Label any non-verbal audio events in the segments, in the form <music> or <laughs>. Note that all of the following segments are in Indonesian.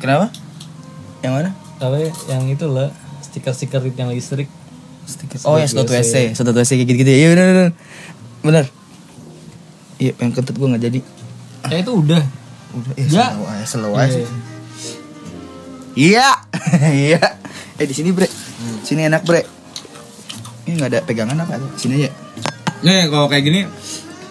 Kenapa? Yang mana? Apa ya? yang itu lah stiker-stiker yang listrik. Oh ya sedot WC, sedot WC kayak gitu-gitu ya. Iya bener bener. Bener. Iya pengen kentut gue nggak jadi. Ya itu udah. Udah, eh, Ya. slow aja, slow aja. Iya, <laughs> iya. Eh di sini bre, sini enak bre. Ini nggak ada pegangan apa? Sini aja. Nih kalau kayak gini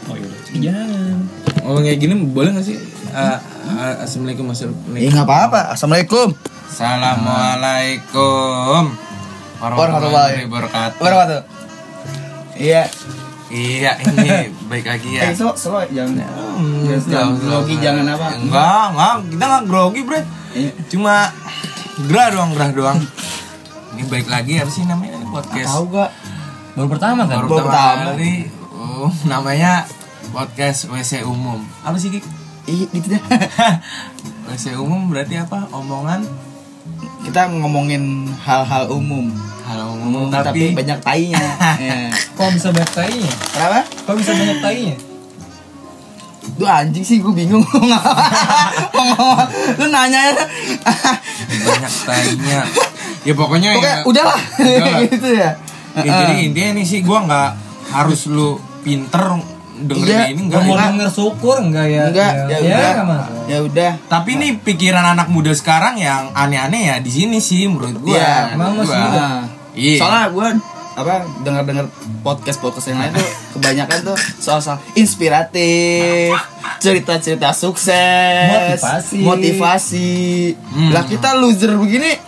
Oh iya. Jangan. Ngomong kayak gini boleh gak sih? Uh, Assalamualaikum Assalamualaikum Eh nggak apa-apa. Assalamualaikum. Assalamualaikum Warahmatullahi wabarakatuh tuh? Iya. Iya ini baik lagi ya Eh slow jangan. Hmm, Jangan slow, grogi, jangan apa? Enggak, enggak, kita enggak grogi bre Iya. Cuma gerah doang, gerah doang Ini baik lagi apa sih namanya ini podcast Tahu gak? Baru pertama kan? Baru Baru pertama pertama. kali oh, Namanya podcast WC umum Apa sih Kik? Iya gitu deh. <laughs> WC umum berarti apa? Omongan Kita ngomongin hal-hal umum. hal umum tapi, tapi, banyak tainya. <laughs> Iya. Kok bisa banyak tainya? Kenapa? Kok bisa banyak tainya? Lu anjing sih gue bingung. <laughs> Lu nanya banyak tanya Ya pokoknya Oke, ya, udahlah. Udahlah. gitu ya. ya, Jadi intinya nih sih gua nggak harus lu pinter dengerin Iya, ini Gak enggak mau ya. denger syukur enggak ya? Enggak, ya, ya, udah. nggak masalah. Ya udah. Tapi nih pikiran anak muda sekarang yang aneh-aneh ya di sini sih menurut gua. Iya, emang gua. Nah, Iya. Soalnya gue apa dengar-dengar podcast podcast yang lain tuh <laughs> kebanyakan tuh soal-soal inspiratif, cerita-cerita sukses, Motivasi. motivasi. Hmm. Lah kita loser begini,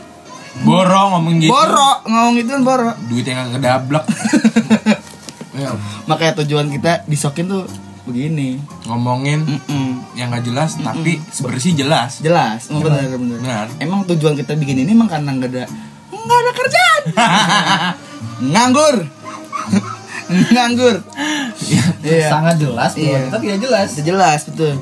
Borong ngomong gitu. borok ngomong itu kan borok. Duitnya nggak kedablek. <laughs> Ya, Makanya tujuan kita disokin tuh begini. ngomongin Mm-mm. yang nggak jelas tapi sebersih jelas. Jelas, oh, benar benar. Benar. Emang tujuan kita bikin ini emang karena nggak ada nggak ada kerjaan. <laughs> Nganggur. <laughs> Nganggur. Iya. Sangat jelas Iya. kita tidak jelas. Jelas betul.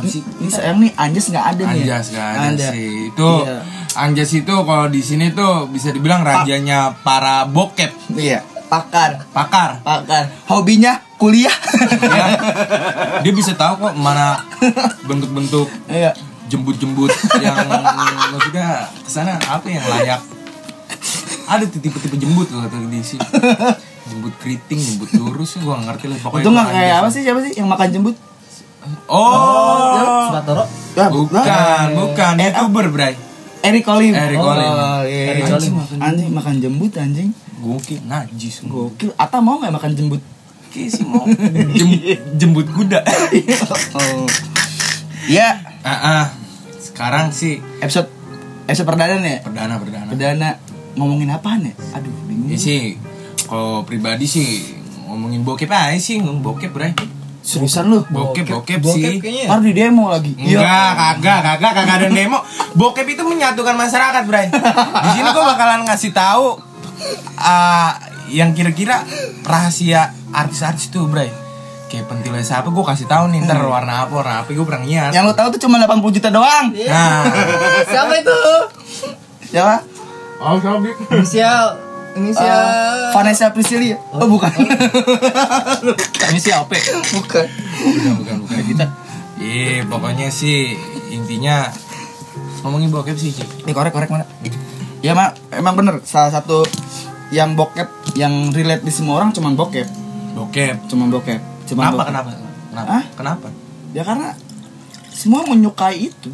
Sih? Ini sayang nih Anjas nggak ada nih. ya? Anjas gak ada Ada. sih. Itu Iya. Anjas itu kalau di sini tuh bisa dibilang rajanya para bokep, Iya. Pakar. pakar. Pakar. Hobinya kuliah. Ya. Dia bisa tahu kok mana bentuk-bentuk Iya. jembut-jembut yang maksudnya ke sana apa yang layak ada tipe-tipe jembut loh tuh di sini jembut keriting jembut lurus gue gak ngerti lah pokoknya Itu nggak kayak apa sih siapa sih yang makan jembut? oh Suratoro. Ya, bukan bukan Eh, youtuber bray Eric Colim. Eric oh, Colim. iya. Eric Anjing, Colim. Anjing makan jembut anjing. Gokil najis Gokil. Ata mau nggak makan jembut? Kayak sih mau <laughs> Jem- jembut kuda oh. <laughs> Ya, ah ah. sekarang sih episode episode perdana nih. ya? perdana perdana Perdana ngomongin apaan ya? Aduh, bingung. ini sih kalau pribadi sih ngomongin bokep aja sih ngomong bokep bray Seriusan lu? bokep bokep, Bokep sih kayaknya. Ntar di demo lagi. Enggak, kagak, kagak, kagak ada demo. <laughs> Bokep itu menyatukan masyarakat, Bray. Di sini gua bakalan ngasih tahu uh, yang kira-kira rahasia artis-artis tuh, Bray. Kayak pentilnya siapa gue kasih tahu nih ntar warna apa warna apa gue pernah nyiar. Yang lu tahu tuh cuma 80 juta doang. Nah, <laughs> Siapa itu? Siapa? oh sobik. Inisial. Inisial. Eh, Vanessa Priscilia. Oh, bukan. <laughs> Inisial P. bukan. bukan, bukan, bukan kita. Iya, pokoknya sih intinya ngomongin bokep sih, Cik. Ini korek korek mana? Ya mak, emang bener salah satu yang bokep yang relate di semua orang cuman bokep, Bokep. cuman bokep. Cuman Kenapa, bokep. kenapa? Kenapa? Hah? Kenapa? Ya karena semua menyukai itu.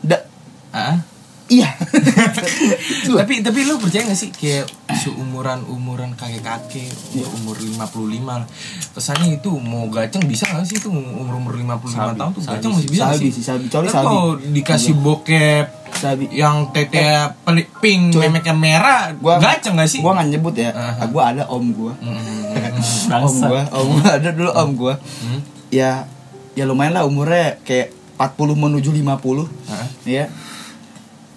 Da Ah? Iya. <laughs> Tapi tapi lu percaya gak sih kayak seumuran umuran kakek kakek umur 55 lah kesannya itu mau gaceng bisa gak sih itu umur umur 55 tahun tuh gaceng masih bisa Sabi sih sabi. Sabi. kalau dikasih bokep Sabi. yang tete pelik pink Cuy. memeknya merah Gua gaceng gak sih Gua nggak nyebut ya. Ah. Ah, Gua ada om gua. Hmm. <laughs> om gua, om gua ada dulu om gua. Hmm. Ya ya lumayan lah umurnya kayak 40 menuju 50. Hah? Ya.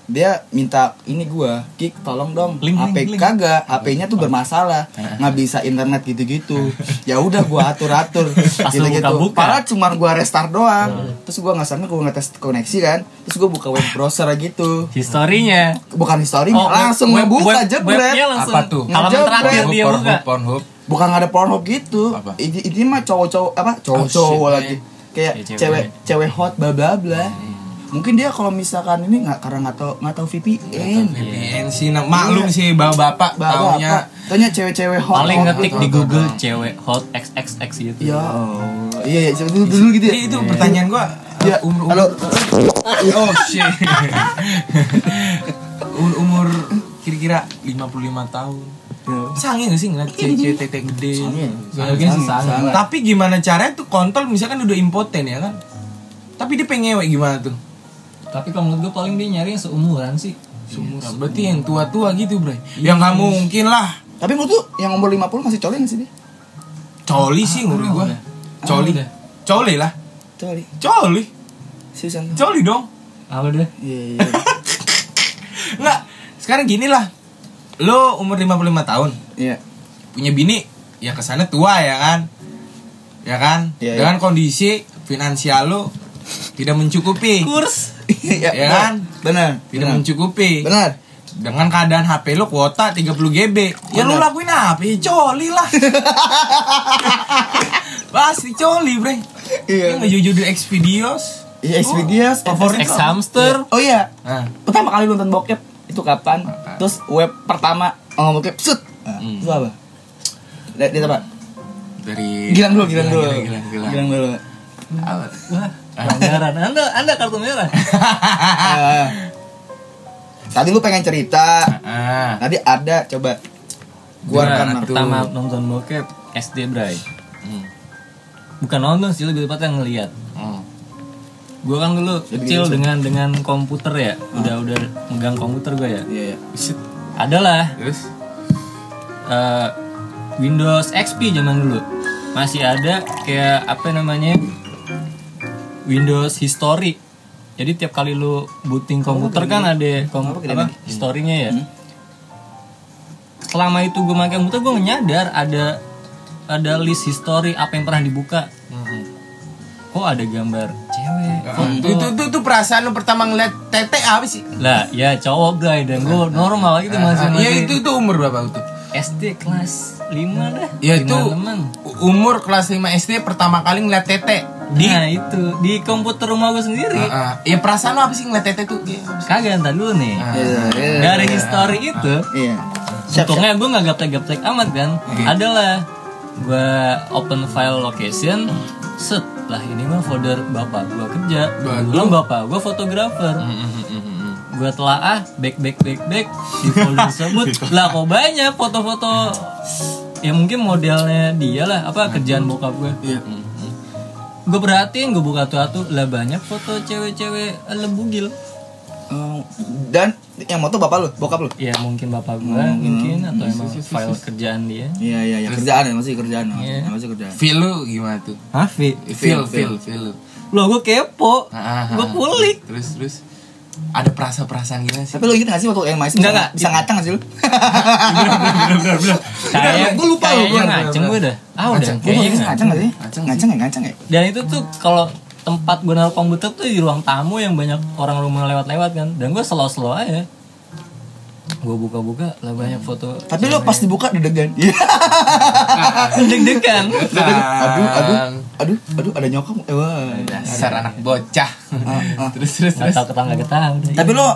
Dia minta ini gua, Kik tolong dong Link, HP link, link. kagak, HP-nya tuh bermasalah. <laughs> Nggak bisa internet gitu-gitu. ya udah gua atur-atur <laughs> Pas lu gitu-gitu. Padahal cuma gua restart doang. Terus gua nggak sana gua ngetes koneksi kan. Terus gua buka web browser gitu. Historinya. Bukan history, Oh, langsung web- ngebuka web- jebret. langsung. Apa tuh? Halaman Ngejebret. terakhir dia Pornhub, buka. Pornhub. Bukan nggak ada Pornhub gitu. Ini, ini mah cowok-cowok apa? Oh, Cowok-cowok shit, lagi. Kayak cewek. cewek cewek hot bla bla bla. Mungkin dia kalau misalkan ini nggak karena nggak tahu nggak tahu VPN. VPN sih, nah, maklum sih bapak-bapak Bapak taunya apa? Tanya cewek-cewek hot. Paling hot, ngetik hot, di hot. Google cewek hot XXX gitu. Ya Allah. Iya, iya, dulu, dulu gitu ya. Jadi itu pertanyaan gua Ya, umur halo. <laughs> Oh shit. <laughs> umur, umur kira-kira 55 tahun. Sange gak sih ngeliat cewek tete gede? Sange. Sange sih, sange. Sange. Tapi gimana caranya tuh kontol misalkan udah impoten ya kan? Tapi dia pengen ngewek gimana tuh? Tapi kalau menurut gue paling dia nyari yang seumuran sih. Seumuran. Berarti yang tua-tua gitu, Bro. Yang nggak mungkin lah. Tapi menurut tuh yang umur 50 masih coli nggak sih dia? Coli sih menurut gua. udah. Coli. udah. Coli lah. Coli. Coli. Seriusan. Coli dong. Apa deh? Iya, iya. <laughs> Enggak. Sekarang gini lah. Lo umur 55 tahun. Iya. punya bini ya ke sana tua ya kan ya kan Iya, dengan kondisi finansial lo tidak mencukupi Kurs. Iya, Ya kan? Benar. tidak Benar. mencukupi Benar. dengan keadaan HP lo kuota 30 GB ya lo Benar. lakuin apa ya coli lah <laughs> pasti coli bre Iya. iya jujur Xvideos Iya, Xvideos, favorit X hamster. Oh iya, nah, pertama kali nonton bokep itu kapan? Terus web pertama ngomong bokep, set. Nah, Hmm. Itu apa? Lihat apa? dari Gilang dulu, gilang dulu. gilang, gilang, gilang. Gilang dulu. Apa? Pelanggaran. Anda Anda kartu merah. Ah. <laughs> Tadi lu pengen cerita. ah Tadi ada coba lah. tuh? Pertama nonton bokep SD Bray. Hmm. Bukan nonton sih lebih tepatnya ngeliat. Hmm. Gue kan dulu Jadi kecil gitu. dengan dengan komputer ya. Udah udah megang komputer gue ya. Iya, iya. Buset. Adalah terus eh, Windows XP zaman dulu masih ada kayak apa namanya Windows History. Jadi tiap kali lu booting komputer kan ada kom Apa historinya ya. Hmm. Selama itu gue pakai komputer gue nyadar ada ada list history apa yang pernah dibuka. Hmm. Kok ada gambar cewek, foto. itu, itu, itu, perasaan lu pertama ngeliat tete apa sih? Lah, ya cowok guys dan gue normal gitu masih Ah, masih ya itu itu umur berapa itu? SD kelas 5 dah. Ya itu umur kelas 5 SD pertama kali ngeliat tete di Nah itu di komputer rumah gue sendiri. Ah, ah. ya perasaan lu apa sih ngeliat tete tuh? Ya, sih? Kagak entar dulu nih. Ah. Iya, iya. Dari history itu, Iya. Siap, siap. untungnya gue nggak gaptek-gaptek amat kan. Oke. Adalah gue open file location, set lah ini mah folder bapak gue kerja. Belum bapak gue fotografer. Hmm. Gue telaah back back back back di folder tersebut. <laughs> lah kok banyak foto-foto ya mungkin modelnya dia lah apa kerjaan bokap gue. Iya. Gue perhatiin gue buka tuh lah banyak foto cewek-cewek lebugil. Eh, dan yang moto bapak lu, bokap lu. Ya mungkin bapak gua mungkin atau emang file kerjaan dia. Iya, iya, iya. Kerjaan ya, masih kerjaan. Iya. Ya, masih kerjaan. Feel lu gimana tuh? Hafi. Feel, feel, feel lu. Lo gue kepo. Ah, ah, Gue ah. kulik. Terus, terus ada perasa-perasaan gimana sih? Tapi lu inget gak sih waktu yang main Enggak, enggak. bisa ngacang gak sih lu? Kayak gua lupa lu, kayaknya ngaceng gue dah. Ah udah. Ngaceng. Kayaknya ngaceng. gak sih? Ngaceng ya, ngacang ya. Dan itu tuh kalau tempat gue naruh komputer tuh di ruang tamu yang banyak orang rumah lewat-lewat kan. Dan gue slow-slow aja. Gue buka-buka lah banyak foto. Tapi lu pas dibuka deg-degan. Iya. <laughs> deg-degan. Aduh, aduh, aduh, aduh, ada nyokap. Eh, wah. Dasar anak bocah. ah. terus, terus, Gak terus. tau ketangga ketahu. Tapi lo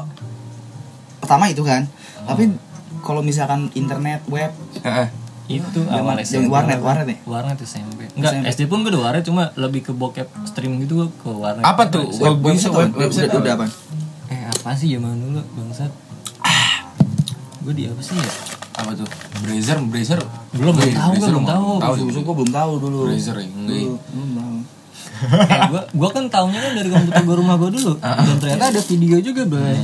pertama itu kan. Tapi kalau misalkan internet, web, Heeh. itu awal zaman warnet, warnet ya? warnet SMP enggak SMP. SD pun gue udah warnet cuma lebih ke bokep stream gitu gue ke warnet Apa tuh? web, website, web- web, website udah, apa? eh apa sih zaman dulu bangsat gue di apa sih ya Apa tuh? Brazer, Brazer. Belum, belum tahu, Brazer belum tahu. Tahu tuh. gue belum tahu dulu. Brazer ya, Belum tahu. <laughs> eh gue gue kan taunya kan dari komputer gue rumah gue dulu dan ternyata ada video juga bray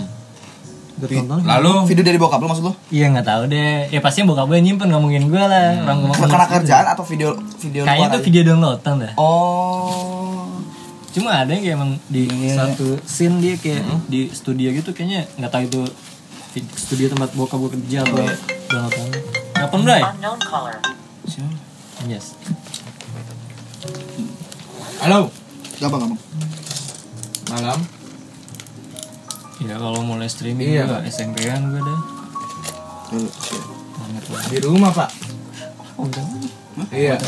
gue tonton Lalu Video dari bokap lu maksud lu? iya nggak tahu deh ya pasti bokap gue nyimpen nggak mungkin gue lah orang rumah Karena kerjaan atau video video kayaknya tuh aja? video downloadan dah Oh. cuma ada yang kayak emang di Iya. satu scene dia kayak di studio gitu kayaknya nggak tahu itu studio tempat bokap gue kerja atau Iya. downloadan Kapan Bray? Unknown caller. Siapa? Yes. Halo. Gampang, gampang. Malam. Ya kalau mulai streaming Iya, gue. SMP-an gue dah. Di rumah, Pak. Oh. Iya.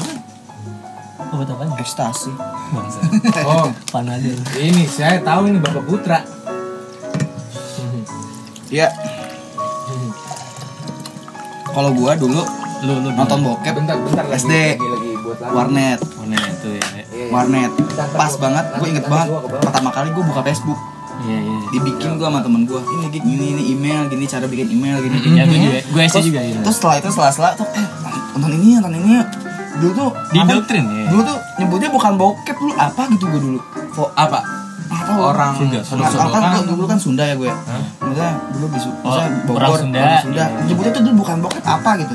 Oh, buat apaan? Ekstasi. Bangsa. <laughs> Oh, Panadol. ini saya tahu ini Bapak Putra. Ya. Kalau gua dulu Lu lu nonton bokep bentar bentar lagi SD. lagi, lagi buat lagi. warnet, nah, itu ya. warnet. Pas banget, gue inget banget. Pertama kali gue buka Facebook, Iya, iya. dibikin gue sama temen gue. Ini gini, ini, ini email, gini cara bikin email, gini. gini. Ya gue juga, gue SD juga ya. Terus setelah itu setelah setelah tuh eh nonton ini nonton ini ya. Dulu tuh Didoktrin apa- ya. Dulu tuh nyebutnya bukan bokep dulu apa gitu gue dulu. Fo apa tahu. orang Sunda, sodok Nah, kan sodokan gua dulu kan Sunda ya gue. Maksudnya dulu di Oh, Bogor, Sunda. orang Sunda. Iya. Nyebutnya tuh dulu bukan bokep apa gitu.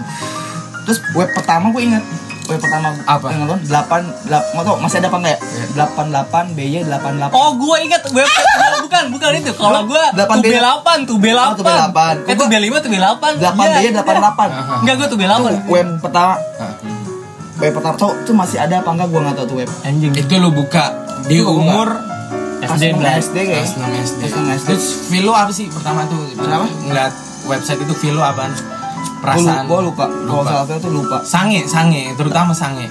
Terus web pertama gue inget web pertama Apa? yang nonton 8 8 nggak tau masih ada apa enggak ya? Iya. 88 BY 88 Oh, gue ingat web bukan, bukan itu. Kalau gue Delapan tuh B- B8, tuh B8. Oh, tuh B8. Eh, tuh B5, tuh B8. 8 BY 88. Enggak, gue tuh B8. Tuh web pertama Hah. web pertama tuh, tuh masih ada apa enggak gue nggak tahu tuh web. Anjing. itu lu buka di Itu umur Kelas SD enam belas. SD kayak. kelas 6 SD Kelas SD. terus feel lu apa sih pertama tuh Kenapa? ngeliat website itu feel lu apaan Gue perasaan lupa, lupa. Kalau salah satu tuh lupa. sange sange terutama sange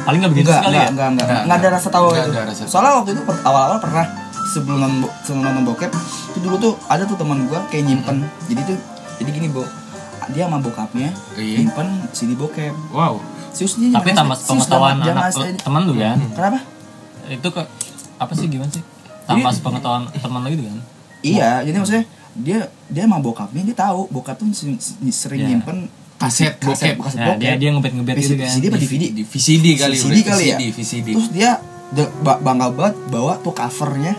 Paling nggak begitu Enggak, sekali enggak, ya. enggak, enggak, Enggak, enggak ada rasa tahu itu. rasa. Soalnya waktu itu awal-awal pernah sebelum nonton, sebelum nonton bokep itu dulu tuh ada tuh teman gua kayak nyimpen. Jadi tuh jadi gini, Bo. Dia sama bokapnya Iya. nyimpen CD bokep. wow Serius dia Tapi tambah pengetahuan anak teman lu kan. Kenapa? Itu ke apa sih gimana sih? Tambah pengetahuan teman lu gitu kan. Iya, jadi maksudnya dia dia sama bokapnya dia tahu bokap tuh sering, sering Iya. nyimpen kaset kaset bokep kaset Nah, bokep. dia dia ngebet-ngebet gitu kan. VCD apa DVD? di VCD kali VCD kali ya? VCD VCD Terus dia de- ba- bangga banget bawa tuh covernya,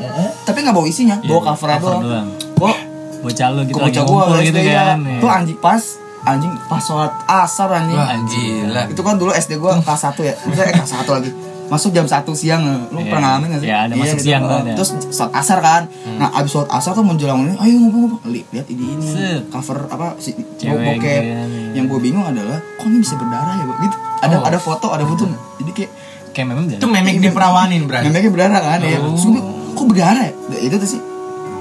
tapi nggak bawa isinya, Iya, bawa covernya cover doang. doang. Gua Bocah lu gitu lagi bocah gua gitu ya. kan. Tuh anjing pas anjing pas sholat asar anjing. wah gila Itu kan dulu SD gua kelas 1 ya. Maksudnya eh, kelas 1 lagi. Masuk jam 1 siang. Lu Iya. pernah ngalamin gak sih? Iya, ada masuk siang tuh ada. Terus sholat asar kan. Nah, abis sholat asar tuh menjelang ini, ayo. Li- Lihat ini ini Set. cover apa si Cewek bokep. gitu kan. Yang gue bingung adalah kok ini bisa berdarah ya, Bu? Gitu. Ada Oh. ada foto, ada foto. Jadi kayak Kayak memang itu memek diperawanin bray memangnya berdarah kan ya. Oh. Gua, kok berdarah ya? Itu tuh sih.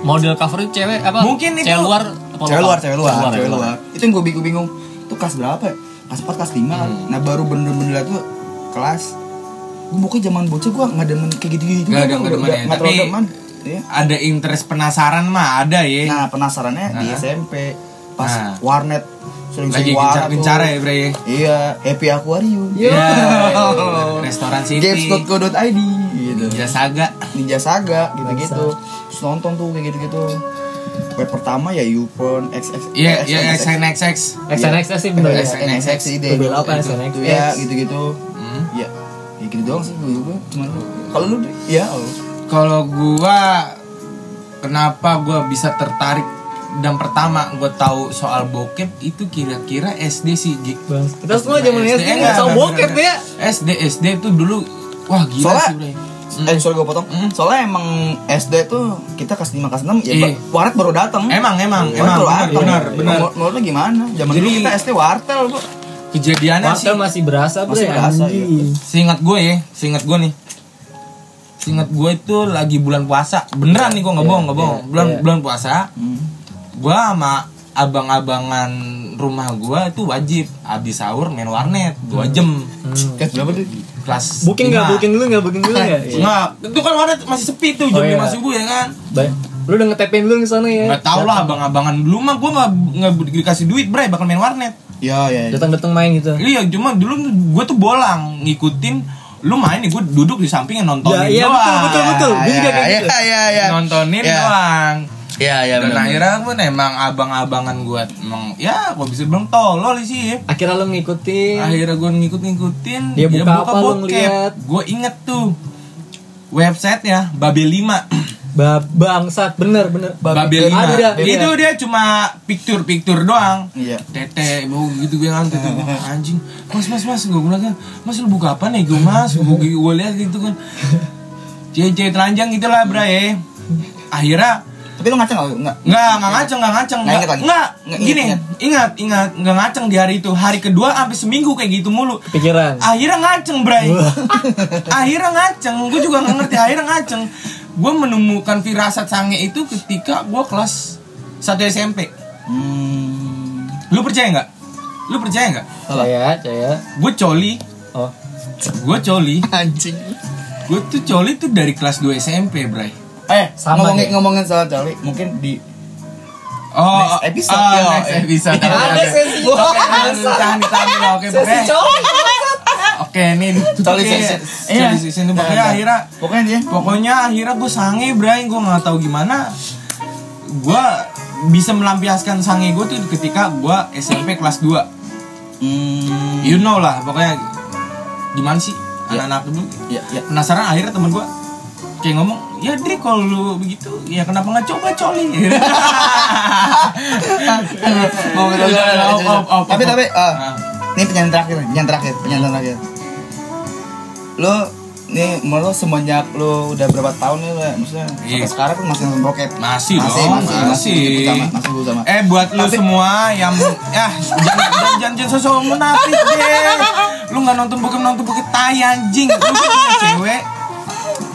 model cover itu cewek apa? Mungkin itu- cewek luar apa cewek luar cewek luar ya, cewek luar itu yang gue bingung bingung itu kelas berapa ya kelas 4 kelas 5 kan nah baru bener-bener tuh kelas gue pokoknya zaman bocah gue nggak demen kayak gitu-gitu Nggak ada- Gua nggak demen ya, nggak tapi- demen Iya. ada interest penasaran mah ada ya. Nah penasarannya di Nah. SMP pas Nah. warnet sering lagi sering warnet gencar-gencar ya bray iya happy aquarium. Iya, <laughs> restoran city. Games.co.id gitu. Ninja Saga. Ninja Saga gitu-gitu. Terus nonton tuh kayak gitu-gitu. Web pertama ya YouPorn XX iya iya XNXX XNXX sih bener ya. NXX sih deh. Itu. Bela apa itu ya gitu-gitu. ya gitu doang sih gue gue cuma kalau lu ya. Kalau gua kenapa gua bisa tertarik dan pertama gua tahu soal bokep itu kira-kira SD sih. Bang, Kita semua zaman SD enggak, nggak tahu bokep ya. SD SD itu dulu wah gila Soalnya- sih Bray. eh sorry gue potong Hmm. soalnya emang SD tuh kita kelas 5 kelas 6 ya ba- waret baru datang Emang emang Waret emang baru benar datang. benar benar. Menurut- lu gimana zaman dulu Jadi- kita SD wartel bu Kejadiannya sih Martel masih berasa bre. Masih berasa, iya. seingat gue ya, seingat gue nih. Seingat gue itu lagi bulan puasa. Beneran nih gue nggak Iya, bohong, nggak bohong. iya, Bulan iya. bulan puasa, Hmm. gue sama abang-abangan rumah gue itu wajib habis sahur main warnet dua jam Hmm. kelas berapa tuh kelas Booking nggak? Booking dulu nggak? Booking dulu nggak? <laughs> Nggak, itu kan warnet masih sepi tuh jam Oh, iya. lima subuh ya kan Ba- Lu udah ngetepin dulu ke sana ya? nggak tau lah abang-abangan dulu mah gue nggak nggak dikasih duit bray bakal main warnet ya ya, ya. Datang-datang main gitu. iya cuma dulu gue tuh bolang ngikutin lu main nih gue duduk di sampingnya nontonin Ya, iya, doang betul, betul, betul. Gue juga kayak gitu. ya ya ya nontonin Ya. doang ya ya dan benar. akhirnya pun emang abang-abangan gue emang ya gue bisa bilang tolol sih ya Akhirnya lu ngikutin. akhirnya gue ngikut-ngikutin Dia buka apa, lu ngeliat? gue inget tuh website ya Babel 5 Ba bangsat bener bener. Babel 5 Ada, ada. itu dia cuma picture-picture doang iya tete bau gitu gue kan tete <laughs> anjing mas mas mas gue bilang kan mas lu buka apa nih gue mas gue gue lihat gitu kan cewek-cewek telanjang gitu lah bra ya akhirnya tapi lu ngaceng nggak nggak Nggak, nggak ngaceng, nggak ngaceng. Nggak? Nggak, Nggak gini, ingat, ingat, nggak ngaceng di hari itu. Hari kedua sampai seminggu kayak gitu mulu. Pikiran. Akhirnya ngaceng, Bray. <laughs> akhirnya ngaceng, gue juga nggak ngerti. Akhirnya ngaceng. Gue menemukan firasat sange itu ketika gue kelas 1 SMP. hmm. Lu percaya nggak? Lu percaya nggak? Saya, saya. Gue coli, Oh. gue coli. <laughs> anjing Gue tuh coli tuh dari kelas 2 SMP, Bray. eh Sama ngomongin deh. ngomongin soal coli mungkin di Oh, Next episode, oh, yo. next episode. Iya, Oke, ada oke. sesi Oke, coli. aduh, tahan ditahan dulu. Oke, pokoknya. Oke, ini Coli Oke, session. Coli session itu pokoknya Iya. akhirnya Pokoknya dia pokoknya akhirnya gue sange bray gue nggak tahu gimana gue bisa melampiaskan sange gue tuh ketika gue SMP kelas 2 hmm, you know lah pokoknya gimana sih Ya. anak-anak dulu ya, ya. penasaran akhirnya temen gue kayak ngomong ya Dri kalau lu begitu ya kenapa nggak coba coli <laughs> Mau op, op, op, tapi tapi eh, Ah. ini penyanyi terakhir, penyanyi terakhir, penyanyi terakhir. Lo nih lo semenjak lo udah berapa tahun nih lo ya? Maksudnya Iya. sampai sekarang kan masih nonton bokep. masih, masih, dong masih, masih, masih, masih, sama. eh buat Tapi- semua yang ya jangan jangan jangan, sosok munafik deh lu nggak nonton bokep nonton bokep tai anjing lu kan punya cewek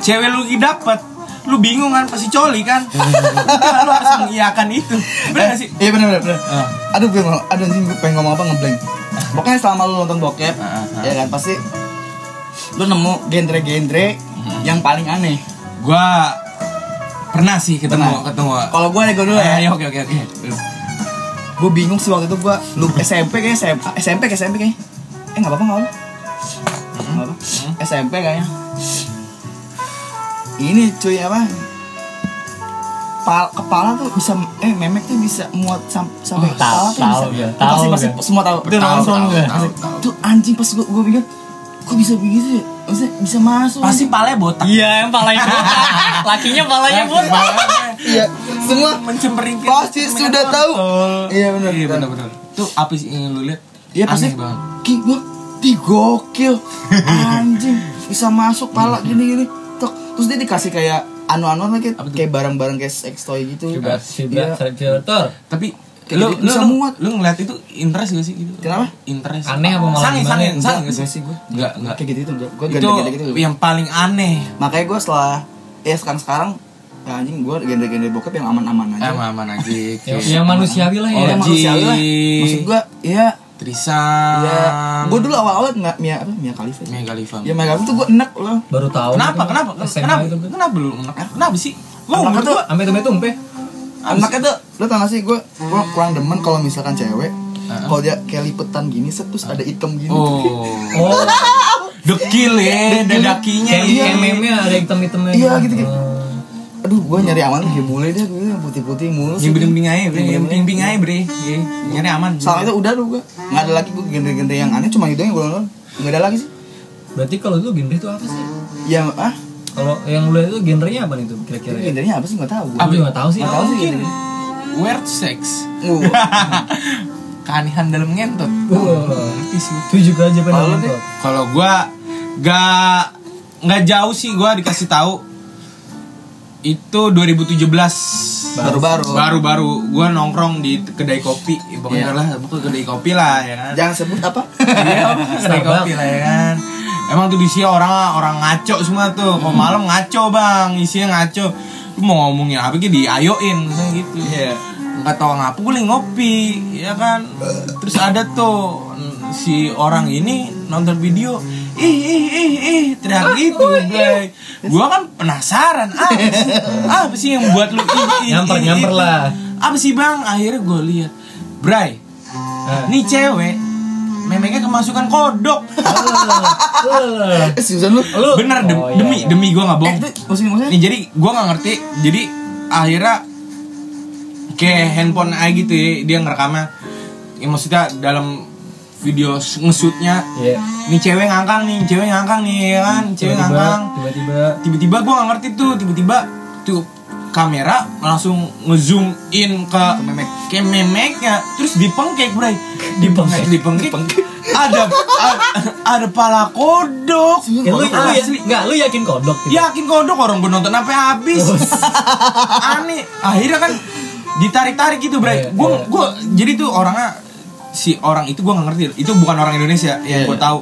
cewek lu dapet lu bingung kan pasti coli kan Udah, <laughs> lu harus mengiyakan itu bener gak sih Iya benar benar. benar. Ah. Aduh gue aduh anjing gue pengen ngomong apa ngeblank. Pokoknya selama lu nonton bokep, ah, ah. ya kan pasti lu nemu genre-genre Hmm. yang paling aneh. gua pernah sih ketemu Pernah. ketemu Kalau gue nego dulu Eh, ya. oke oke oke Gue bingung sih waktu itu gue lu SMP kayaknya SMP SMP ke SMP kayaknya. Eh nggak apa-apa nggak apa. Nggak apa. SMP kayaknya. Ini cuy apa? Pal- kepala tuh bisa eh memek tuh bisa muat sam- sampai Oh, kepala tuh tahu, bisa. ya, pasti tahu, pasti ya. semua tahu. Itu Tahu, tahu, gue. tahu, tahu. Tuh anjing pas gue gue pikir kok bisa begitu ya? Maksudnya bisa masuk. pasti palanya botak Iya, yang palanya botak. <laughs> Lakinya palanya botak. Iya, semua mencemperin Pasti sudah tahu. Iya, benar. iya benar benar tuh apa sih yang lu lihat Iya pasti Aneh banget. Ki, gua di gokil Anjing Bisa masuk pala gini-gini Tok. Terus dia dikasih kayak anu-anu tuh? Kayak barang-barang kayak sex toy gitu Coba, Iya. coba, filter. tapi Kayak lu gitu, lu bisa lu, muat. lu ngeliat itu interest gak sih gitu Kenapa? interest Aneh apa malah ya? sange Enggak, gak enggak sih sih gue enggak enggak Kayak gitu itu enggak Gue itu ganda-ganda gitu yang paling aneh Makanya gue setelah Ya sekarang-sekarang Ya anjing gue ganda-ganda bokep yang aman-aman aja aman aman aja <laughs> Yang, yang manusiawi lah Oh, ya. yang manusiawi lah. Maksud gue Ya Trisam Ya Gue dulu awal-awal nggak Mia apa Mia Khalifa. Mia Khalifa Ya Mia Khalifa tuh gue enak loh Baru tahu. kenapa gitu. kenapa SMA kenapa itu. kenapa lu kenapa sih Kenapa menurut tuh? Sampai tumpe-tumpe. Anaknya tuh, lo tau gak sih gue gue kurang demen kalau misalkan cewek kalau dia kayak lipetan gini set terus ada item gini. Oh. <laughs> Oh, dekil ya dadakinya kayak ya kayak meme ada hitam-hitamnya. Iya, gitu-gitu. Oh. aduh gue nyari aman kayak bule deh gue putih-putih mulu yang bing-bing aja bre Iya, yang bener. bing-bing aja bre. Iya, nyari aman. Soalnya itu udah tuh gue nggak ada lagi gue genre-genre yang aneh cuma itu yang gue nonton. Nggak ada lagi sih. Berarti kalau itu genre itu apa sih? ya ah? Kalau yang lu itu genrenya apa nih tuh kira-kira? ya? genrenya apa sih? Nggak tahu. Juga nggak tahu sih. nggak tahu sih weird sex. Uh, <laughs> keanehan dalam ngentot Itu juga aja deh? kalau gua gak nggak jauh sih gua dikasih tahu. Itu 2017 Baru-baru. baru-baru. Gua nongkrong di kedai kopi. Ya, pokoknya Iya. lah pokoknya kedai kopi lah ya kan? Jangan sebut apa? <laughs> Iya, <laughs> kedai kopi lah ya kan? Emang tuh isinya orang orang ngaco semua tuh. Kalau malam ngaco bang. Isinya ngaco lu mau ngomongin apa gitu diayoin misalnya gitu Iya. nggak tahu ngapa gue ngopi ya kan terus ada tuh si orang ini nonton video ih ih ih ih teriak gitu gue gue kan penasaran apa sih apa sih yang buat lu ih ih Nyamper, ih, nyamper ih? lah. apa sih bang akhirnya gue lihat Bray Ah. nih cewek memangnya kemasukan kodok <laughs> eh Susan lu Lu bener dem- Oh, iya, demi iya. demi gue nggak eh bohong itu maksudnya maksudnya Nih jadi gue nggak ngerti. Jadi akhirnya kayak handphone aja gitu ya dia ngerekamnya. Ya, maksudnya dalam video ngesutnya Iya. nih cewek ngangkang nih, cewek ngangkang nih ya kan, cewek Tiba-tiba, ngangkang. tiba-tiba Tiba-tiba gue nggak ngerti tuh, tiba-tiba tuh kamera langsung ngezoom in ke memek ke memeknya terus dipengkek bray dipengkek dipengkek ada ada, ada pala kodok Ya, lu, lu, ya, lu yakin kodok gitu? Yakin kodok orang gue nonton sampai habis. <laughs> Aneh. Akhirnya kan ditarik-tarik gitu, Bray. Iya, Gue iya. gue jadi tuh orangnya si orang itu gue nggak ngerti. Itu bukan orang Indonesia yang Iya, gue iya. tahu.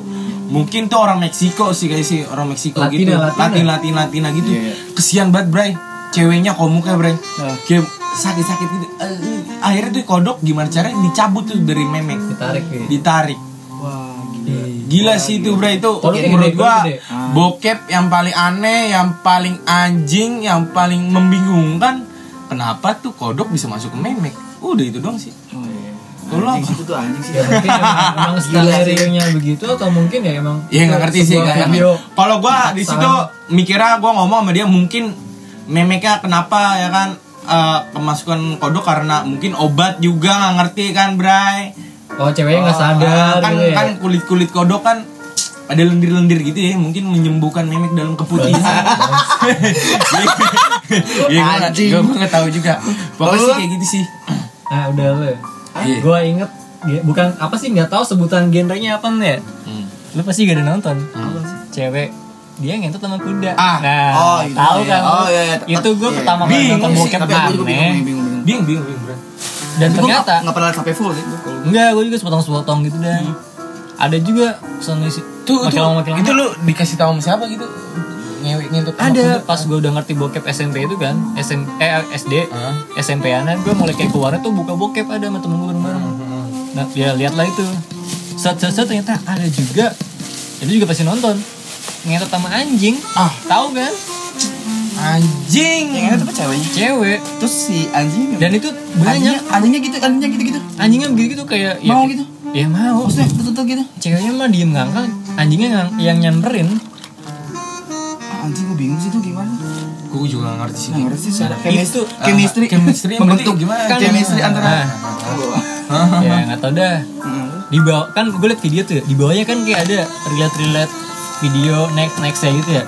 Mungkin tuh orang Meksiko sih kayak sih orang Meksiko Latina, gitu. Latina. Latin Latin Latina gitu. Iya, iya. Kesian banget, Bray. Ceweknya komuknya, Bray. Nah. Kayak sakit-sakit gitu. Eh, Akhirnya tuh kodok gimana caranya dicabut tuh dari memek. Ditarik ya. Ditarik. wah gila Gila sih itu bro itu Kodoknya menurut gede, gua gede. Ah. bokep yang paling aneh, yang paling anjing, yang paling membingungkan. Kenapa tuh kodok bisa masuk ke memek? Udah itu doang sih. Oh, iya. Anjing apa? situ tuh anjing sih. Ya, mungkin emang, <laughs> begitu atau mungkin ya emang Iya nggak ngerti sih. Kalau gua di situ mikirnya gua ngomong sama dia mungkin memeknya kenapa ya kan eh, kemasukan kodok karena mungkin obat juga nggak ngerti kan Bray. oh ceweknya nggak sadar kan gitu ya kan kulit kulit kodok kan ada lendir-lendir gitu ya mungkin menyembuhkan memek dalam keputihan. Iya, <laughs> gua nggak- tahu juga. Pokoknya sih kayak gitu sih. nah udah lo ya Iya. gue inget ge- bukan apa sih nggak tahu sebutan genrenya apa nih ya Hmm. lu pasti gak ada nonton cewek dia ngentot sama kuda Ah. nah Oh, itu tahu iya. kan Oh, iya, iya. itu gue Iya. pertama kali nonton bokep aneh bingung, bingung, bingung. Bingung, dan Tapi ternyata nggak- pernah sampai full sih. enggak gue juga sepotong-sepotong gitu dah ada juga soalnya sih Tuh, makin lama makin lama itu lu dikasih tahu sama siapa gitu? Ngewek ngentut sama ada kuda. pas gue udah ngerti bokep SMP itu kan SM, eh SD Hah? SMP anak gue mulai kayak keluarnya tuh buka bokep ada sama temen gue bareng-bareng nah ya lihatlah itu set set set ternyata ada juga itu juga pasti nonton ngentot sama anjing Ah. tahu kan Anjing. Yang itu apa ceweknya? cewek Terus si anjing dan itu anjingnya, banyak anjingnya gitu, anjingnya gitu-gitu. anjingnya gitu kayak ya, Mau gitu? ya mau Maksudnya tutup gitu. ceweknya mah diem ngangkat anjingnya ngang- yang nyamperin Ah, anjing gue bingung sih itu gimana. Gue juga gak ngerti sih. Nah, ngerti sih Itu, chemistry, ah, chemistry, chemistry membentuk gimana? kan chemistry Nah. antara Ah. ya nggak tau dah Hmm. di bawah kan gue liat video tuh ya, di bawahnya kan kayak ada relate relate video next nextnya gitu ya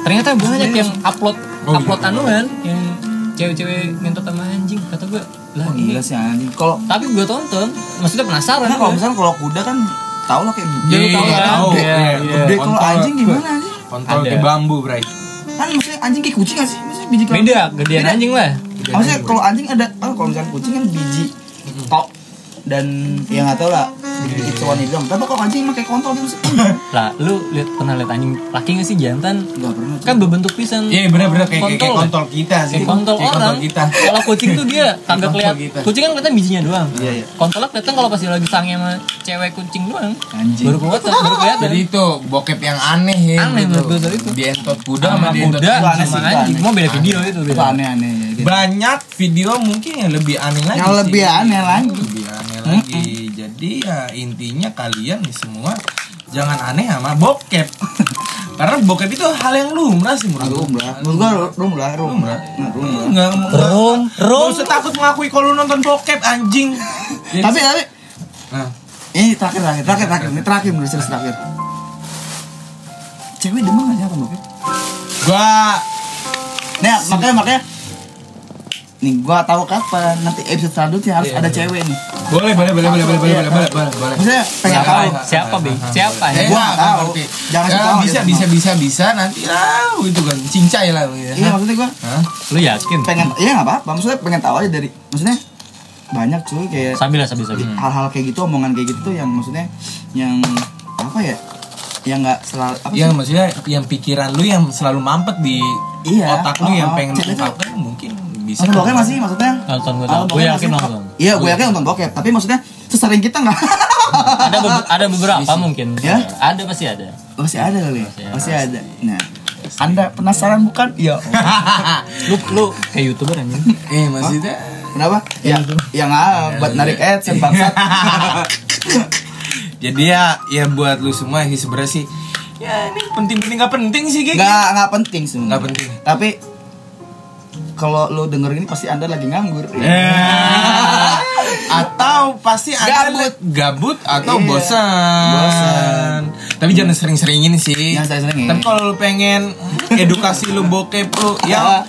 ternyata banyak yang upload Oh, upload iya. anuan yang cewek-cewek ngentot sama anjing kata gue lah Oh, iya gila sih anjing. Kalau tapi gue tonton maksudnya penasaran Karena kalau misalnya kalau kuda kan tau lah kayak Dia Iya, tahu kan? tahu. Iya, Iya, iya. gede kalau anjing gimana anjing? Kontol Ada. kayak bambu, Bray. Kan maksudnya anjing kayak kucing gak sih? Maksudnya biji kelamin. beda gedean anjing lah Maksudnya kalau anjing ada, oh kalau misalnya kucing kan biji tok dan ya nggak tau lah dikit itu doang. Tapi kalau anjing kayak kontol gitu <laughs> sih. lah lu lihat pernah lihat anjing laki nggak sih jantan Gak pernah. kan berbentuk pisang Iya, bener-bener kayak, kayak, kayak Kontol. kontol kita sih. Kayak kontol Kayak orang. kontol kita. Kalau kucing tuh dia <laughs> kagak Kontol kelihatan. kita. Kucing kan kelihatan bijinya doang. Iya, iya. Kontolnya kelihatan kalau pas lagi sange sama cewek kucing doang. Anjing. Baru kelihatan, baru kelihatan. Jadi itu bokep yang aneh ya. Aneh gitu. menurut gue tadi itu. Dientot kuda sama dientot kuda aneh sama anjing. aneh. Mau beda video itu Itu beda. Gitu. Banyak video mungkin yang lebih aneh lagi. Yang sih. lebih aneh lagi. Lebih aneh lagi. Jadi ya intinya kalian nih semua jangan aneh sama bokep. <laughs> Karena bokep itu hal yang lumrah sih menurut gue. Rumlah. Menurut gua rumlah, rumlah. Nah, rumlah. Enggak, Rom, rom. Gak usah takut mengakui kalau lu nonton bokep anjing. <laughs> Tapi tapi Nah, ini terakhir terakhir terakhir terakhir ini terakhir menurut serius terakhir. Cewek demen gak sih apa bokep? gua Nah, makanya makanya nih gua tahu kapan nanti episode selanjutnya harus Iya, ada iya. cewek nih. boleh boleh boleh boleh boleh boleh boleh boleh boleh. Maksudnya pengen tahu. Siapa, Bing? Siapa? Eh, Gua tahu. Jangan Ya, bisa bisa bisa bisa nanti lah itu kan cincai lah ya. Iya maksudnya gua Hah? Lu yakin? pengen iya nggak apa-apa maksudnya pengen tahu aja dari maksudnya banyak cuy kayak Sambil lah, sambil, sambil. hal-hal kayak gitu omongan kayak gitu tuh yang maksudnya yang apa ya yang nggak selalu apa Yang sih? maksudnya yang pikiran lu yang selalu mampet di Iya, otak lu oh, yang pengen lu Cek itu. ungkapkan mungkin bisa. nonton bokep masih maksudnya Nonton gue Ah, tahu. Gue bokep yakin masih- nonton. iya gue yakin nonton bokep tapi maksudnya sesering kita nggak <laughs> Ada be- ada beberapa mungkin. Ya? Ada pasti ada. masih ada kali Masih ada. masih ada nah anda penasaran bukan iya <laughs> Lu lu kayak youtuber anjing. <laughs> eh maksudnya kenapa ya yang ah buat narik ads yang bangsat jadi ya ya buat lu semua sih sebenarnya sih ya ini penting-penting nggak penting sih kayak nggak nggak penting sih nggak penting. tapi kalau lu denger ini pasti anda lagi nganggur Eh, atau pasti ada Gabut. gabut atau Iya. bosan. Bosan. Tapi jangan sering-seringin sih. Jangan sering-seringin. Tapi kalau lu pengen edukasi lu bokep lu yang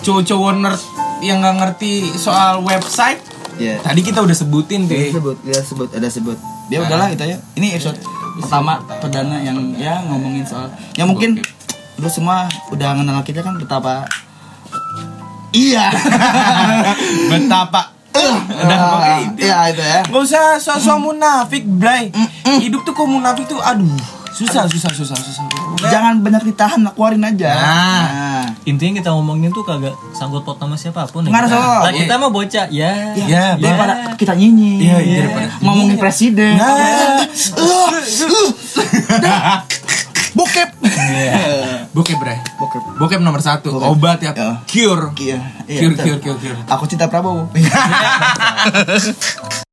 cowok-cowok nerd yang nggak ngerti soal website, Iya. tadi kita udah sebutin tuh. sebut, dia sebut, ada sebut. Dia udahlah gitu ya. Ini episode pertama perdana yang ya ngomongin soal. Ya mungkin lu semua udah kenal kita kan betapa Iya. <laughs> Betapa udah pokoknya itu. Iya itu ya. Gak usah sosok munafik, Bray. Hidup tuh kok munafik tuh aduh, susah susah susah susah. Jangan banyak ditahan, keluarin aja. Nah. Intinya kita ngomongin tuh kagak sangkut paut sama siapa pun. Nggak ada Nah, kita mah bocah. Ya. Ya, daripada kita nyinyi. Iya, iya, daripada ngomongin presiden. Nah. <laughs> <laughs> Bokep. Iya. Bokep, Bray. Bokep. Bokep nomor satu. Bokep. Obat ya. Ya. Cure. Iya, iya, Cure, betul. cure, cure, cure. Aku cinta Prabowo. <laughs>